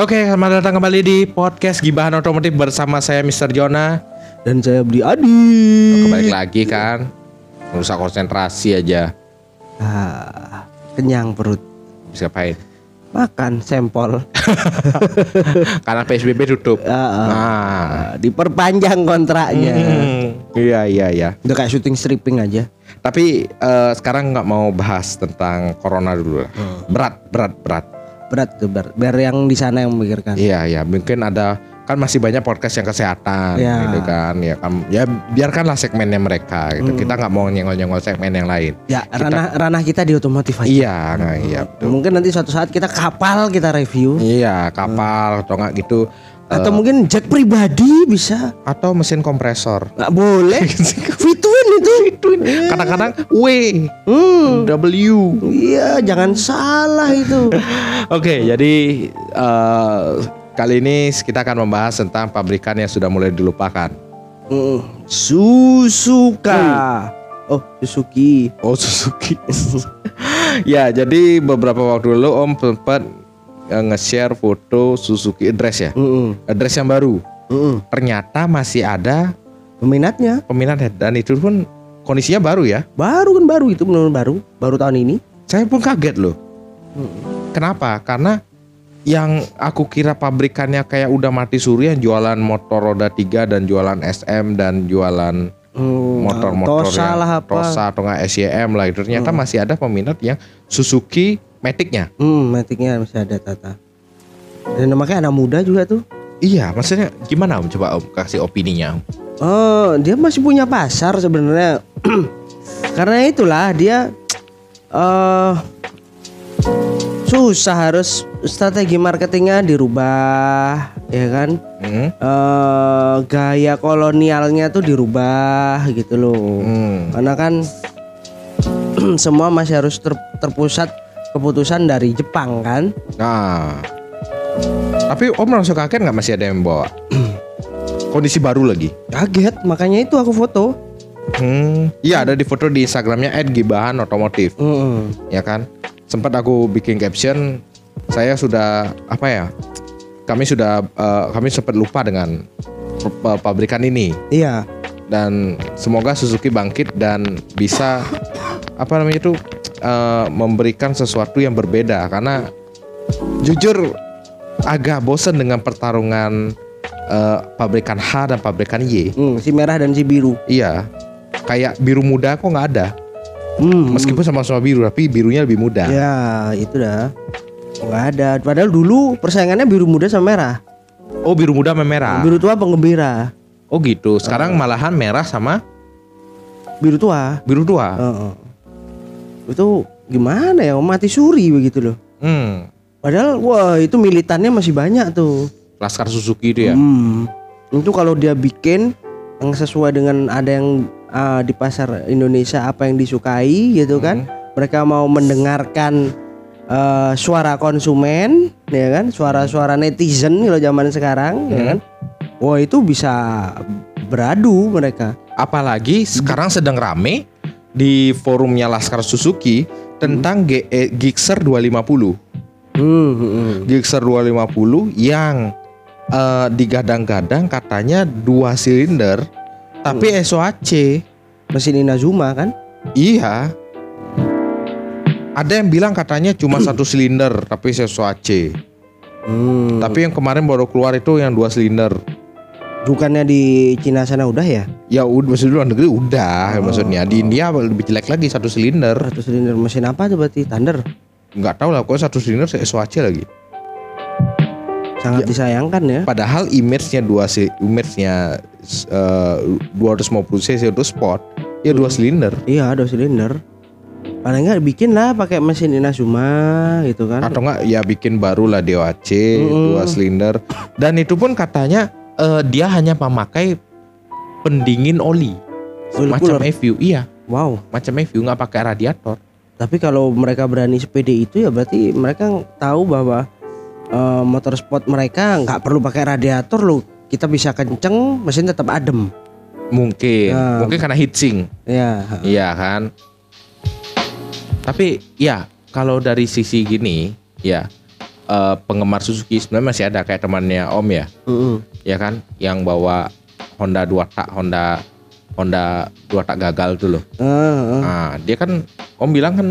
Oke, selamat datang kembali di podcast Gibahan Otomotif bersama saya Mr. Jona. Dan saya beli Adi. Kembali lagi kan, merusak konsentrasi aja. Ah, kenyang perut. Bisa ngapain? Makan sampel. Karena PSBB tutup. Ah, ah. Nah, Diperpanjang kontraknya. Hmm, iya iya iya. Udah kayak syuting stripping aja. Tapi eh, sekarang nggak mau bahas tentang corona dulu. lah. Berat, berat, berat. Berat tuh biar, biar yang di sana yang memikirkan. Iya iya, mungkin ada kan masih banyak podcast yang kesehatan Iya. gitu kan ya kan ya biarkanlah segmennya mereka gitu kita nggak mau nyenggol-nyenggol segmen yang lain Ya, ranah ranah kita di otomotif aja. iya nah, iya betul Mungkin nanti suatu saat kita kapal kita review iya kapal atau nggak gitu atau mungkin jet pribadi bisa. atau mesin kompresor Nggak boleh. Fitwin itu. kadang-kadang W Hmm. W Iya, jangan salah itu. Oke, jadi eh, kali ini kita akan membahas tentang pabrikan yang sudah mulai dilupakan. Mm, Suzuka. Oh, Suzuki. Oh, Suzuki. ya, jadi beberapa waktu lalu Om sempat eh, nge-share foto Suzuki address ya. Mm-mm. Address yang baru. Mm-mm. Ternyata masih ada Peminatnya peminatnya dan itu pun kondisinya baru ya. baru kan baru itu benar baru, baru tahun ini. Saya pun kaget loh. Kenapa? Karena yang aku kira pabrikannya kayak udah mati suri yang jualan motor roda 3 dan jualan SM dan jualan Hmm, motor-motor Tosa yang lah apa. Tosa atau nggak SYM lah itu ternyata masih ada peminat yang Suzuki Matic-nya. Hmm, metiknya masih ada Tata. Dan makanya anak muda juga tuh. Iya, maksudnya gimana Om? Coba Om kasih opininya. Om. Oh, dia masih punya pasar sebenarnya. Karena itulah dia eh susah harus strategi marketingnya dirubah, ya kan? Hmm. eh gaya kolonialnya tuh dirubah gitu loh. Hmm. Karena kan semua masih harus ter- terpusat keputusan dari Jepang kan. Nah. Tapi Om langsung kaget nggak masih ada yang bawa? Kondisi baru lagi. Kaget, makanya itu aku foto. Hmm. Iya ada di foto di Instagramnya @gibahan otomotif. Mm-mm. ya kan sempat aku bikin caption saya sudah apa ya kami sudah eh, kami sempat lupa dengan pa- pabrikan ini Iya. dan semoga Suzuki bangkit dan bisa apa namanya itu eh, memberikan sesuatu yang berbeda karena jujur agak bosen dengan pertarungan eh, pabrikan H dan pabrikan Y Hmm, si merah dan si biru. iya kayak biru muda kok nggak ada Hmm. meskipun sama-sama biru tapi birunya lebih muda Ya, itu dah. Nggak ada. Padahal dulu persaingannya biru muda sama merah. oh biru muda sama merah Biru tua penggembira. Oh gitu. Sekarang malahan merah sama Biru tua. biru tua. Heeh. Itu gimana ya? Mati suri begitu loh. Hmm. Padahal wah itu militannya masih banyak tuh. Laskar Suzuki itu ya. Hmm. Itu kalau dia bikin yang sesuai dengan ada yang ah, di pasar Indonesia apa yang disukai gitu kan. Mereka mau mendengarkan eh, suara konsumen ya kan, suara-suara netizen kalau zaman sekarang ya kan. Wah, itu bisa beradu mereka. Apalagi sekarang sedang rame di forumnya Laskar Suzuki tentang G- eh, Gixxer 250. Hmm, hmm, hmm. Gixxer 250 yang eh, digadang-gadang katanya dua silinder tapi SOHC. Mesin Inazuma kan? Iya. Ada yang bilang katanya cuma satu silinder tapi SOHC. Hmm. Tapi yang kemarin baru keluar itu yang dua silinder. Bukannya di Cina sana udah ya? Ya udah maksudnya luar negeri udah maksudnya di India lebih jelek lagi satu silinder. Satu silinder mesin apa tuh berarti? Thunder. Nggak tahu lah kok satu silinder SOHC lagi. Sangat disayangkan ya. Padahal image-nya dua si image-nya eh, 250 cc itu sport ya dua silinder Iya, dua silinder. Paling nggak bikin lah pakai mesin Inazuma gitu kan. atau enggak ya bikin baru lah DOAC Mm-mm. dua silinder dan itu pun katanya eh, dia hanya memakai pendingin oli Oil macam cooler. EVU iya Wow. macam EVU nggak pakai radiator Tapi kalau mereka berani sepede itu ya berarti mereka tahu bahwa eh, motor sport mereka nggak perlu pakai radiator loh. Kita bisa kenceng, mesin tetap adem. mungkin Nah. mungkin karena heatsink Ya. Iya kan. Tapi ya kalau dari sisi gini ya eh, penggemar Suzuki sebenarnya masih ada kayak temannya Om ya, Mm-mm. ya kan, yang bawa Honda dua tak Honda Honda dua tak gagal tuh loh. Ah, ah. Nah, dia kan Om bilang kan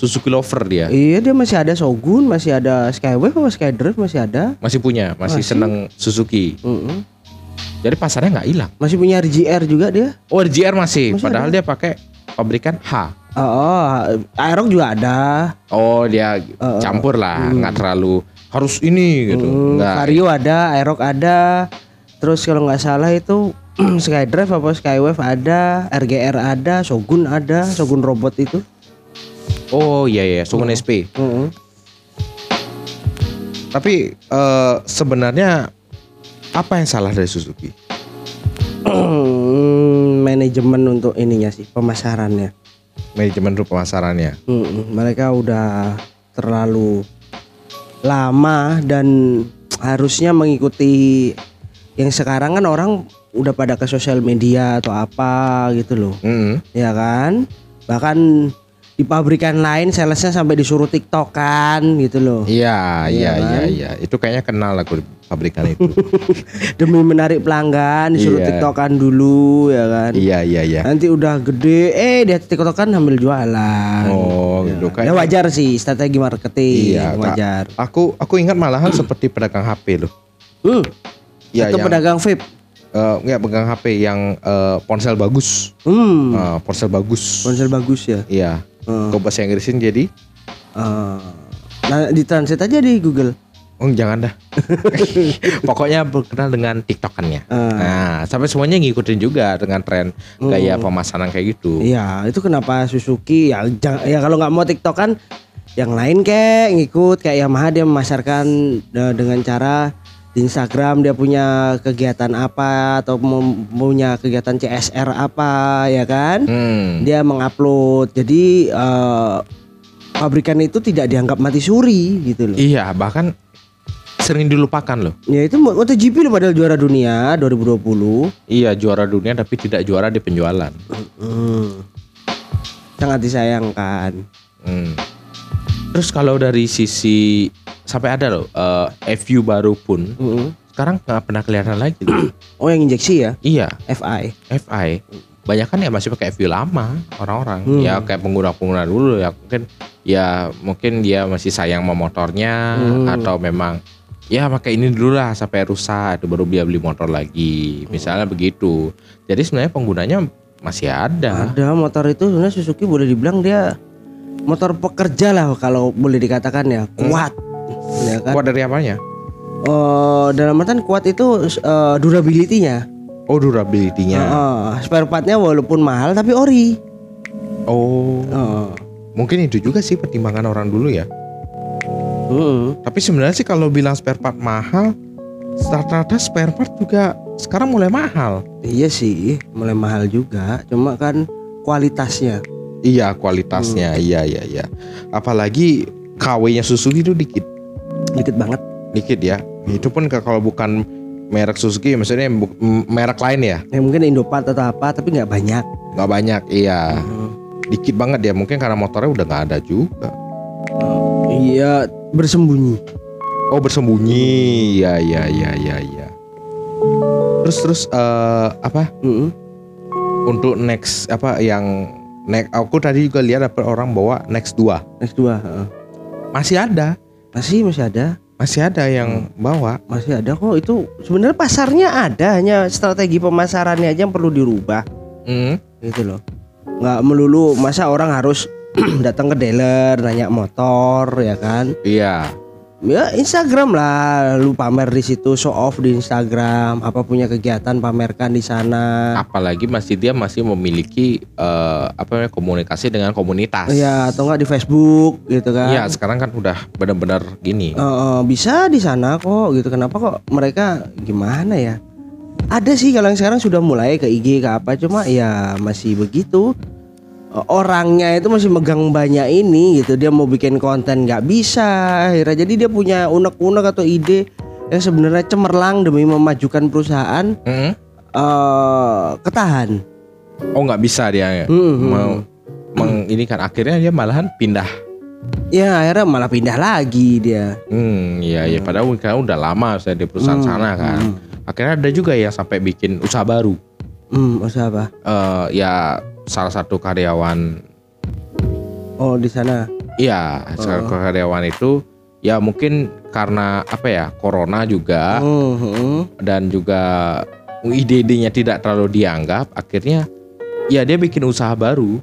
Suzuki lover dia. Iya dia masih ada Shogun, masih ada Skywave apa Skydrive masih ada. Masih punya, masih, Masih. seneng Suzuki. Mm-mm. Jadi pasarnya nggak hilang. Masih punya RGR juga dia. Oh, GR masih, Masih padahal dia pakai pabrikan H. Oh, oh Aerox juga ada. Oh, dia Oh, campur lah, nggak terlalu harus ini gitu. Hmm, Nggak. Vario ada, Aerox ada. Terus kalau nggak salah itu Skydrive apa Skywave ada, RGR ada, Shogun ada, Shogun robot itu. Oh iya iya, Shogun SP. Mm-mm. Tapi eh, sebenarnya apa yang salah dari Suzuki? Manajemen untuk ininya sih, pemasarannya. Manajemen untuk pemasarannya. Mm-mm. Mereka udah terlalu lama dan harusnya mengikuti yang sekarang kan orang udah pada ke sosial media atau apa gitu loh. Mm. ya kan bahkan di pabrikan lain salesnya sampai disuruh tiktokan gitu loh Iya iya Iya iya kan? iya. Itu kayaknya kenal aku di pabrikan itu. demi menarik pelanggan disuruh Iya. tiktokan dulu ya kan iya iya iya. nanti udah gede eh dia tiktokan sambil jualan Oh ya. gitu ya kayak. wajar sih strategi marketing Iya, Kak. wajar Aku aku ingat malahan seperti pedagang HP loh. hmm. Iya atau yang pedagang vape eh, nggak pegang HP yang eh, ponsel bagus. hmm. Eh, ponsel bagus. ponsel bagus ya Iya. Hmm. Kau bahasa Inggrisin jadi Ah. nah ditranslate aja di Google Oh jangan dah. Pokoknya berkenal dengan TikTokannya. Ah. Nah, sampai semuanya ngikutin juga dengan tren gaya pemasaran kayak gitu. Iya, itu kenapa Suzuki ya jang- ya kalau nggak mau TikTok kan yang lain kek ngikut kayak Yamaha dia memasarkan eh, dengan cara di Instagram dia punya kegiatan apa atau punya kegiatan CSR apa ya kan? Hmm. Dia mengupload. Jadi eh, pabrikan itu tidak dianggap mati suri gitu loh. Iya, bahkan sering dilupakan loh. Ya itu MotoGP loh padahal juara dunia 2020. Iya, juara dunia tapi tidak juara di penjualan. Hmm. Sangat disayangkan. Hmm. Terus kalau dari sisi sampai ada loh eh, FU baru pun Mm-mm. sekarang nggak pernah kelihatan lagi. Oh yang injeksi ya, iya, FI. FI. Banyak kan ya masih pakai FU lama orang-orang. Hmm. Ya kayak pengguna-pengguna dulu ya mungkin ya mungkin dia masih sayang sama motornya Hmm. atau memang ya pakai ini dulu lah sampai rusak itu baru dia beli motor lagi. Misalnya begitu. Jadi sebenarnya penggunanya masih ada. Ada motor itu sebenarnya Suzuki boleh dibilang dia motor pekerja lah kalau boleh dikatakan ya kuat. Ya kan? Kuat dari apanya? Oh, dalam artian kuat itu eh, durability-nya. Oh durability-nya. Heeh, spare part-nya walaupun mahal tapi ori. Oh, Heeh. mungkin itu juga sih pertimbangan orang dulu ya. Mm. Tapi sebenarnya sih kalau bilang spare part mahal, rata-rata spare part juga sekarang mulai mahal. Iya sih, mulai mahal juga. Cuma kan kualitasnya. Iya kualitasnya, iya iya iya. Apalagi KW-nya Suzuki itu dikit, Dikit banget. dikit ya. Itu pun kalau bukan merek Suzuki, maksudnya merek lain ya, Ya mungkin Indopart atau apa tapi nggak banyak. nggak banyak. Iya, Hmm. dikit banget ya. Mungkin karena motornya udah nggak ada juga. Iya, bersembunyi. Oh bersembunyi, iya iya iya iya iya. Terus terus eh, apa? Mm-mm. untuk next apa yang next aku tadi juga lihat ada orang bawa next 2 Next dua. heeh. masih ada Masih masih ada. masih ada yang bawa. Masih ada kok. Itu sebenarnya pasarnya ada hanya strategi pemasarannya aja yang perlu dirubah. Hmm. gitu loh. Nggak melulu masa orang harus datang ke dealer nanya motor ya kan? Iya ya Instagram lah. Lu pamer di situ show off di Instagram. Apa punya kegiatan pamerkan di sana. Apalagi masih dia masih memiliki eh, apa namanya komunikasi dengan komunitas. Ya atau enggak di Facebook gitu kan. Iya, sekarang kan udah benar-benar gini. Eh, bisa di sana kok gitu. Kenapa kok mereka gimana ya? Ada sih kalau yang sekarang sudah mulai ke IG ke apa cuma ya masih begitu orangnya itu masih megang banyak ini gitu dia mau bikin konten nggak bisa akhirnya jadi dia punya unek-unek atau ide yang sebenarnya cemerlang demi memajukan perusahaan Hmm? eh ketahan oh nggak bisa dia ya Hmm, hmm. mau meng ini kan akhirnya dia malahan pindah Ya akhirnya malah pindah lagi dia. Hmm, iya iya padahal kan udah lama saya di perusahaan sana kan. Akhirnya ada juga yang sampai bikin usaha baru. Hmm, usaha apa? Eh ya salah satu karyawan Oh di sana. iya, salah satu karyawan itu ya mungkin karena apa ya? Corona juga hmm. dan juga ide-idenya tidak terlalu dianggap, akhirnya ya dia bikin usaha baru.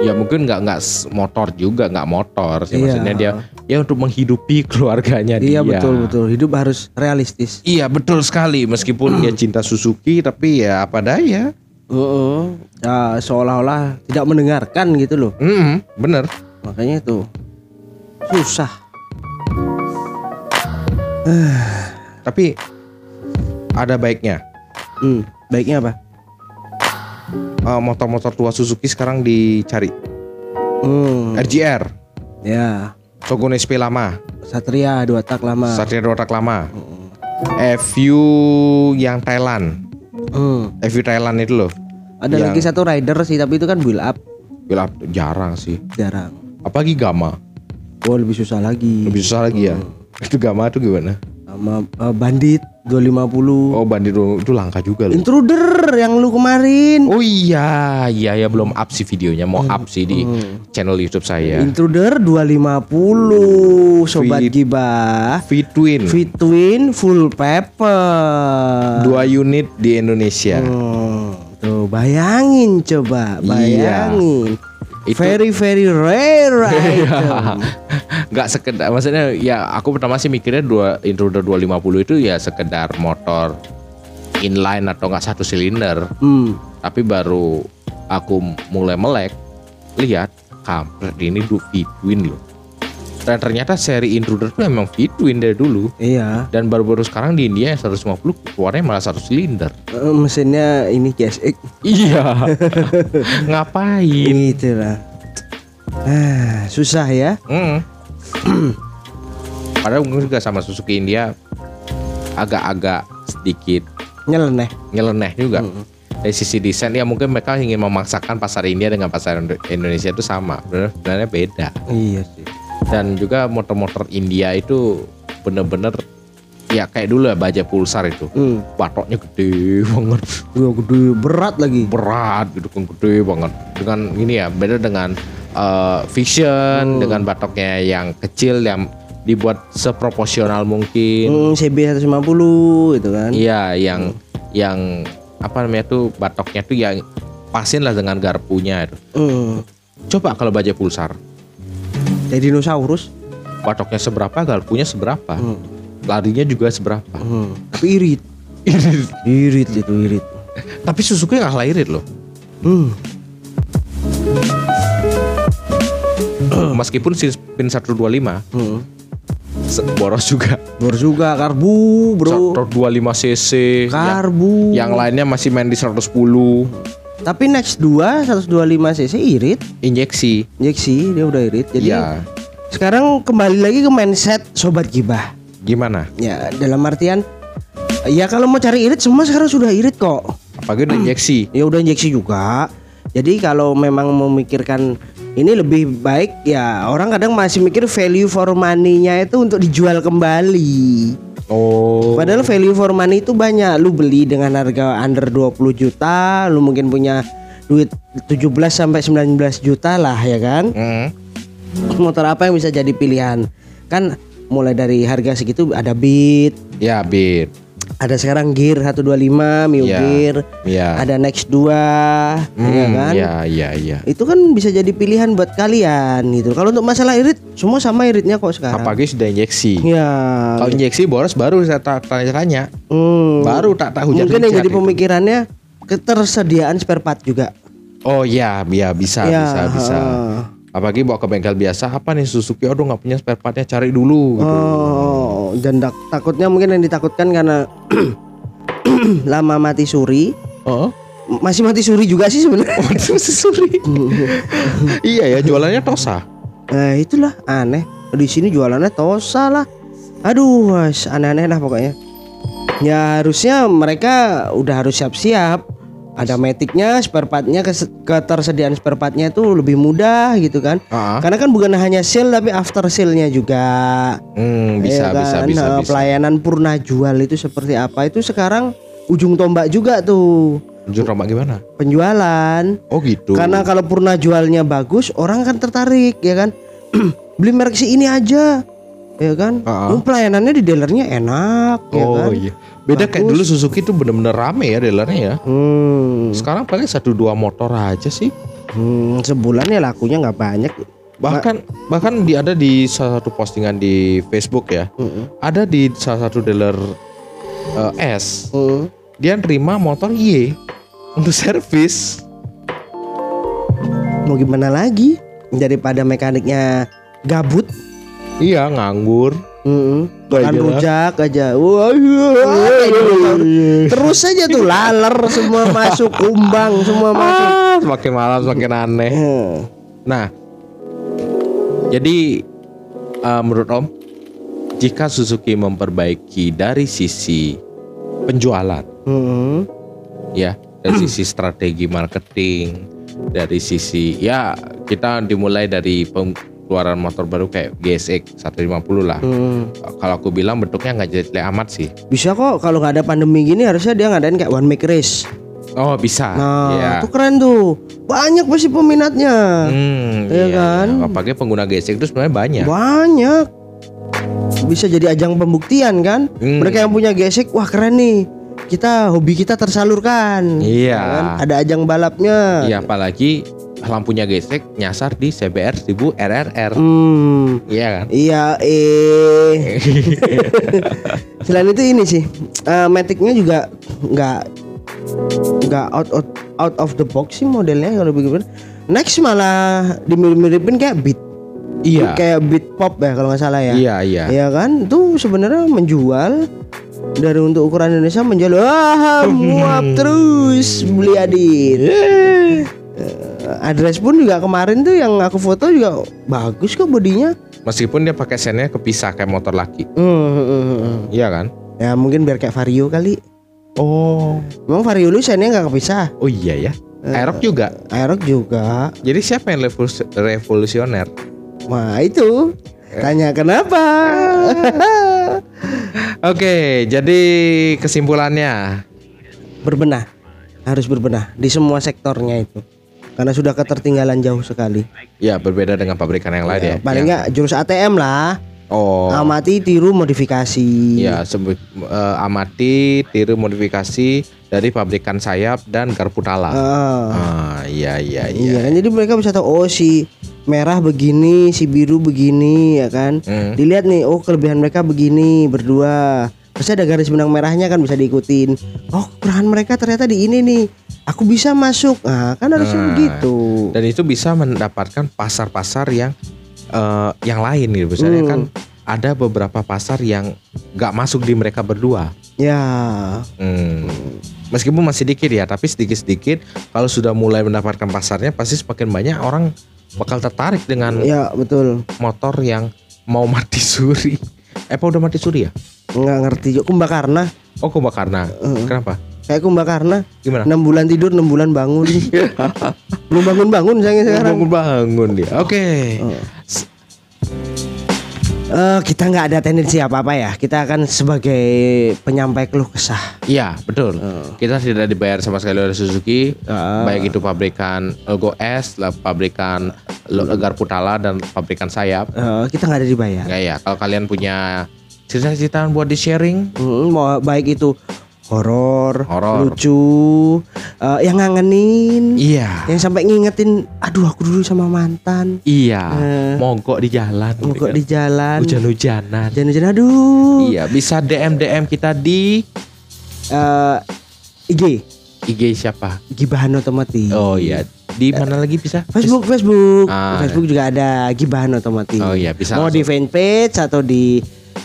Ya mungkin nggak nggak motor juga nggak motor sih Iya. maksudnya dia ya untuk menghidupi keluarganya Iya dia. betul betul. Hidup harus realistis. Iya betul sekali meskipun dia cinta Suzuki tapi ya apa daya. Heeh. Ya, seolah-olah tidak mendengarkan gitu loh. Mm, bener. Makanya itu susah. Tapi ada baiknya. Hmm, baiknya apa? Eh, motor-motor tua Suzuki sekarang dicari. Hmm, RGR, ya. Shogun SP lama, Satria dua tak lama. Satria dua tak lama, FU yang Thailand, Hmm. FU Thailand itu loh. Ada Yang- lagi satu rider sih tapi itu kan build up Bila jarang sih. jarang. Apalagi Gama, Oh lebih susah lagi. lebih susah lagi ya. Itu Gama itu gimana? Sama eh, Bandit 250. Oh bandit itu langka juga loh. Intruder yang lu kemarin. Oh iya, iya ya belum up sih videonya, mau up sih di channel YouTube saya. Intruder 250 sobat Fit- gibah. V-Twin, Fitwin full pepper. dua unit di Indonesia. Hmm, tuh bayangin coba, Iya. bayangin. Itu- Very very rare item. Nggak sekedar maksudnya ya aku pertama sih mikirnya dua intruder 250 itu ya sekedar motor inline atau nggak satu silinder Hmm. tapi baru aku mulai melek lihat kampret ini du V-twin loh dan ternyata seri intruder itu emang V-twin dari dulu Iya. dan baru-baru sekarang di India yang 150 keluarnya malah satu silinder Eh, mesinnya ini GSX iya ngapain gitu lah. Ah, susah ya. Hmm. Padahal mungkin juga sama Suzuki India agak-agak sedikit Nyeleneh. nyeleneh juga. Dari sisi desain ya mungkin mereka ingin memaksakan pasar India dengan pasar Indo- Indonesia itu sama. Benar- Sebenarnya beda. Iya sih. Dan juga motor-motor India itu bener-bener ya kayak dulu ya baja pulsar itu. Hmm. Batoknya gede banget, gede berat lagi. berat gitu kan gede banget. Dengan ini ya beda dengan eh, Vision dengan batoknya yang kecil yang dibuat seproporsional mungkin. Hmm, CB 150 itu kan. Iya, yang yang apa namanya tuh batoknya tuh yang pasin lah dengan garpunya itu. Hmm. Coba kalau baja pulsar, Kayak dinosaurus. batoknya seberapa, garpunya seberapa, Hmm. larinya juga seberapa. Hmm. Tapi irit. Irit itu irit. Tapi Suzuki nggak irit loh. Hmm. Meskipun Spin 125 Hmm. boros juga. Bor juga karbu, Bro. 125 cc. yang, Karbu. yang lainnya masih main di 110 Tapi Next 2 125 cc irit. injeksi. Injeksi dia udah irit. Jadi Iya. sekarang kembali lagi ke mindset sobat gibah. Gimana? Ya, dalam artian ya kalau mau cari irit semua sekarang sudah irit kok. Apalagi udah injeksi. Ya udah injeksi juga. Jadi kalau memang memikirkan ini lebih baik ya orang kadang masih mikir value for money-nya itu untuk dijual kembali. Oh. Padahal value for money itu banyak. Lu beli dengan harga under 20 juta, lu mungkin punya duit 17 sampai 19 juta lah ya kan. Hmm. Motor apa yang bisa jadi pilihan? Kan mulai dari harga segitu ada Beat, Ya, Beat. Ada sekarang Gear 125, Mio Ya, Gear, ya. ada Next 2, ya Hmm, kan? Ya, ya, ya. Itu kan bisa jadi pilihan buat kalian gitu. Kalau untuk masalah irit, semua sama iritnya kok sekarang. Apalagi sudah injeksi. Ya. Kalau injeksi boros baru saya ta- tanya-tanya. hmm, Baru tak tak hujan mungkin yang jadi itu. pemikirannya ketersediaan spare part juga. Oh ya, ya bisa, Ya, bisa, bisa. Apalagi bawa ke bengkel biasa, apa nih Suzuki? Aduh nggak punya spare partnya, cari dulu. Gitu. Oh, dan takutnya mungkin yang ditakutkan karena lama mati suri. Oh, Masih mati suri juga sih sebenarnya. waduh Suzuki. iya ya, jualannya Tosa. Nah, itulah aneh. Di sini jualannya Tosa lah. Aduh, aneh-aneh lah pokoknya. Ya harusnya mereka udah harus siap-siap. Ada metiknya, spare partnya, ketersediaan spare partnya itu lebih mudah gitu kan. Ah, Karena kan bukan hanya sale tapi after sale-nya juga. hmm, bisa, ya bisa, kan? bisa, Nah, bisa. Pelayanan purna jual itu seperti apa? Itu sekarang ujung tombak juga tuh Jujur rombak gimana? penjualan. Oh gitu. Karena kalau purna jualnya bagus, orang kan tertarik ya kan. Beli merek si ini aja. Ya kan? Ah. Oh, pelayanannya di dealernya enak ya oh kan. iya. Beda kayak dulu Suzuki tuh bener-bener rame ya dealernya ya. Hmm. Sekarang paling satu dua motor aja sih. Hmm, sebulan ya lakunya nggak banyak. Bahkan bahkan di ada di salah satu postingan di Facebook ya. Mm-mm. Ada di salah satu dealer eh, S. Hmm. Dia nerima motor Y untuk servis. Mau gimana lagi? Daripada mekaniknya gabut, Iya nganggur. Makan jelas. rujak aja. Wah, dinosaurus. terus aja tuh laler semua masuk, kumbang semua masuk. Ah, semakin malam semakin aneh. Hmm. Nah, jadi eh, menurut Om, jika Suzuki memperbaiki dari sisi penjualan, Hmm. ya, dari sisi strategi marketing, dari sisi ya kita dimulai dari pengeluaran motor baru kayak GSX 150 lah. Hmm. Kalau aku bilang bentuknya nggak jelek amat sih. Bisa kok kalau nggak ada pandemi gini harusnya dia ngadain kayak one make race. Oh bisa. Nah, ya. itu keren tuh. Banyak pasti peminatnya. Hmm, Iya kan? Apalagi pengguna GSX itu sebenarnya banyak. Banyak. Bisa jadi ajang pembuktian kan? Hmm. Mereka yang punya gesek, wah keren nih. Kita hobi kita tersalurkan. Iya. Ya kan? Ada ajang balapnya. Iya apalagi lampunya gesek nyasar di CBR 1000 RRR. Hmm. Iya kan? Iya, eh. Selain itu ini sih, eh, Matic-nya juga nggak nggak out, out out of the box sih modelnya kalau begitu. Next malah dimirip-miripin kayak beat, Iya. kayak beat pop ya kalau nggak salah ya. Iya, iya. Iya kan? Itu sebenarnya menjual dari untuk ukuran Indonesia menjual wah muap terus beli adit. address pun juga kemarin tuh yang aku foto juga bagus kok bodinya. Meskipun dia pakai sennya kepisah kayak motor laki. Hmm, hmm. Iya kan? Ya mungkin biar kayak Vario kali. Oh. Memang Vario lu sennya nggak kepisah. Oh iya ya. Aerox juga. Aerox juga. Jadi siapa yang revolu- revolusioner? Wah itu. Tanya kenapa? Oke, jadi kesimpulannya berbenah. Harus berbenah di semua sektornya itu. Karena sudah ketertinggalan jauh sekali. ya berbeda dengan pabrikan yang lain ya. Paling Yang- nggak jurus ATM lah. Oh. Amati, tiru, modifikasi. Ya, sebe- eh, amati, tiru modifikasi dari pabrikan sayap dan garpu tala. Ah, Ah, iya iya iya iya. kan jadi mereka bisa tahu oh si merah begini, si biru begini ya kan. Hmm. Dilihat nih, oh kelebihan mereka begini berdua. Pasti ada garis benang merahnya kan bisa diikutin. Oh kekurangan mereka ternyata di ini nih. Aku bisa masuk. Nah kan harusnya Nah. begitu. Dan itu bisa mendapatkan pasar-pasar yang eh, yang lain gitu. Misalnya Hmm. kan ada beberapa pasar yang nggak masuk di mereka berdua. Ya. Hmm. Meskipun masih dikit ya, tapi sedikit-sedikit kalau sudah mulai mendapatkan pasarnya pasti semakin banyak orang bakal tertarik dengan Ya betul. motor yang mau mati suri. Eh, apa udah mati suri ya? Nggak ngerti juga Kumbakarna. Oh, Kumbakarna. Heeh. Kenapa? Kayak Kumbakarna. Gimana? 6 bulan tidur, 6 bulan bangun. Belum bangun-bangun saya sekarang. bangun dia. Oke. Eh, kita nggak ada tendensi apa-apa ya. Kita akan sebagai penyampai keluh kesah. Iya, betul. Kita tidak dibayar sama sekali oleh Suzuki. Ah. Baik itu pabrikan logo S, lah, pabrikan lo- garpu tala dan pabrikan sayap. Eh, kita nggak ada dibayar. Enggak ya, kalau kalian punya cerita-cerita buat di sharing, Hmm, mau baik itu horor, lucu, eh, yang ngangenin, iya. yang sampai ngingetin, aduh aku dulu sama mantan, Iya, Eh. mogok di jalan. kok gitu di jalan, Hujan-hujanan. hujan-hujan, aduh, Iya, bisa DM DM kita di Eh, IG, IG siapa? gibahan otomotif. Oh iya, di mana lagi bisa? Facebook, Facebook, Ah. Facebook juga ada gibahan otomotif. Oh iya, bisa Mau langsung. di fanpage atau di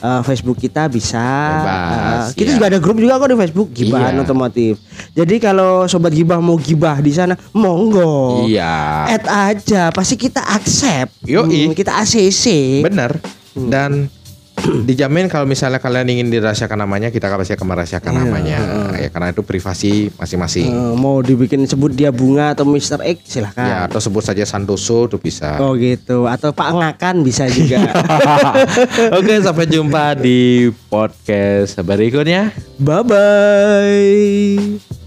eh, Facebook kita bisa. Bebas, Eh, kita iya. juga ada grup juga kok di Facebook gibahan Iya. otomotif. Jadi kalau sobat gibah mau gibah di sana, monggo. Iya. Add aja, pasti kita accept. Yoi. Hmm, kita ACC. Bener. Dan dijamin kalau misalnya kalian ingin dirahasiakan namanya kita pasti akan merahasiakan namanya ya karena itu privasi masing-masing Eh, mau dibikin sebut dia bunga atau Mr. X silahkan. ya atau sebut saja Santoso itu bisa Oh gitu atau Pak Ngakan bisa juga. oke sampai jumpa di podcast berikutnya bye bye.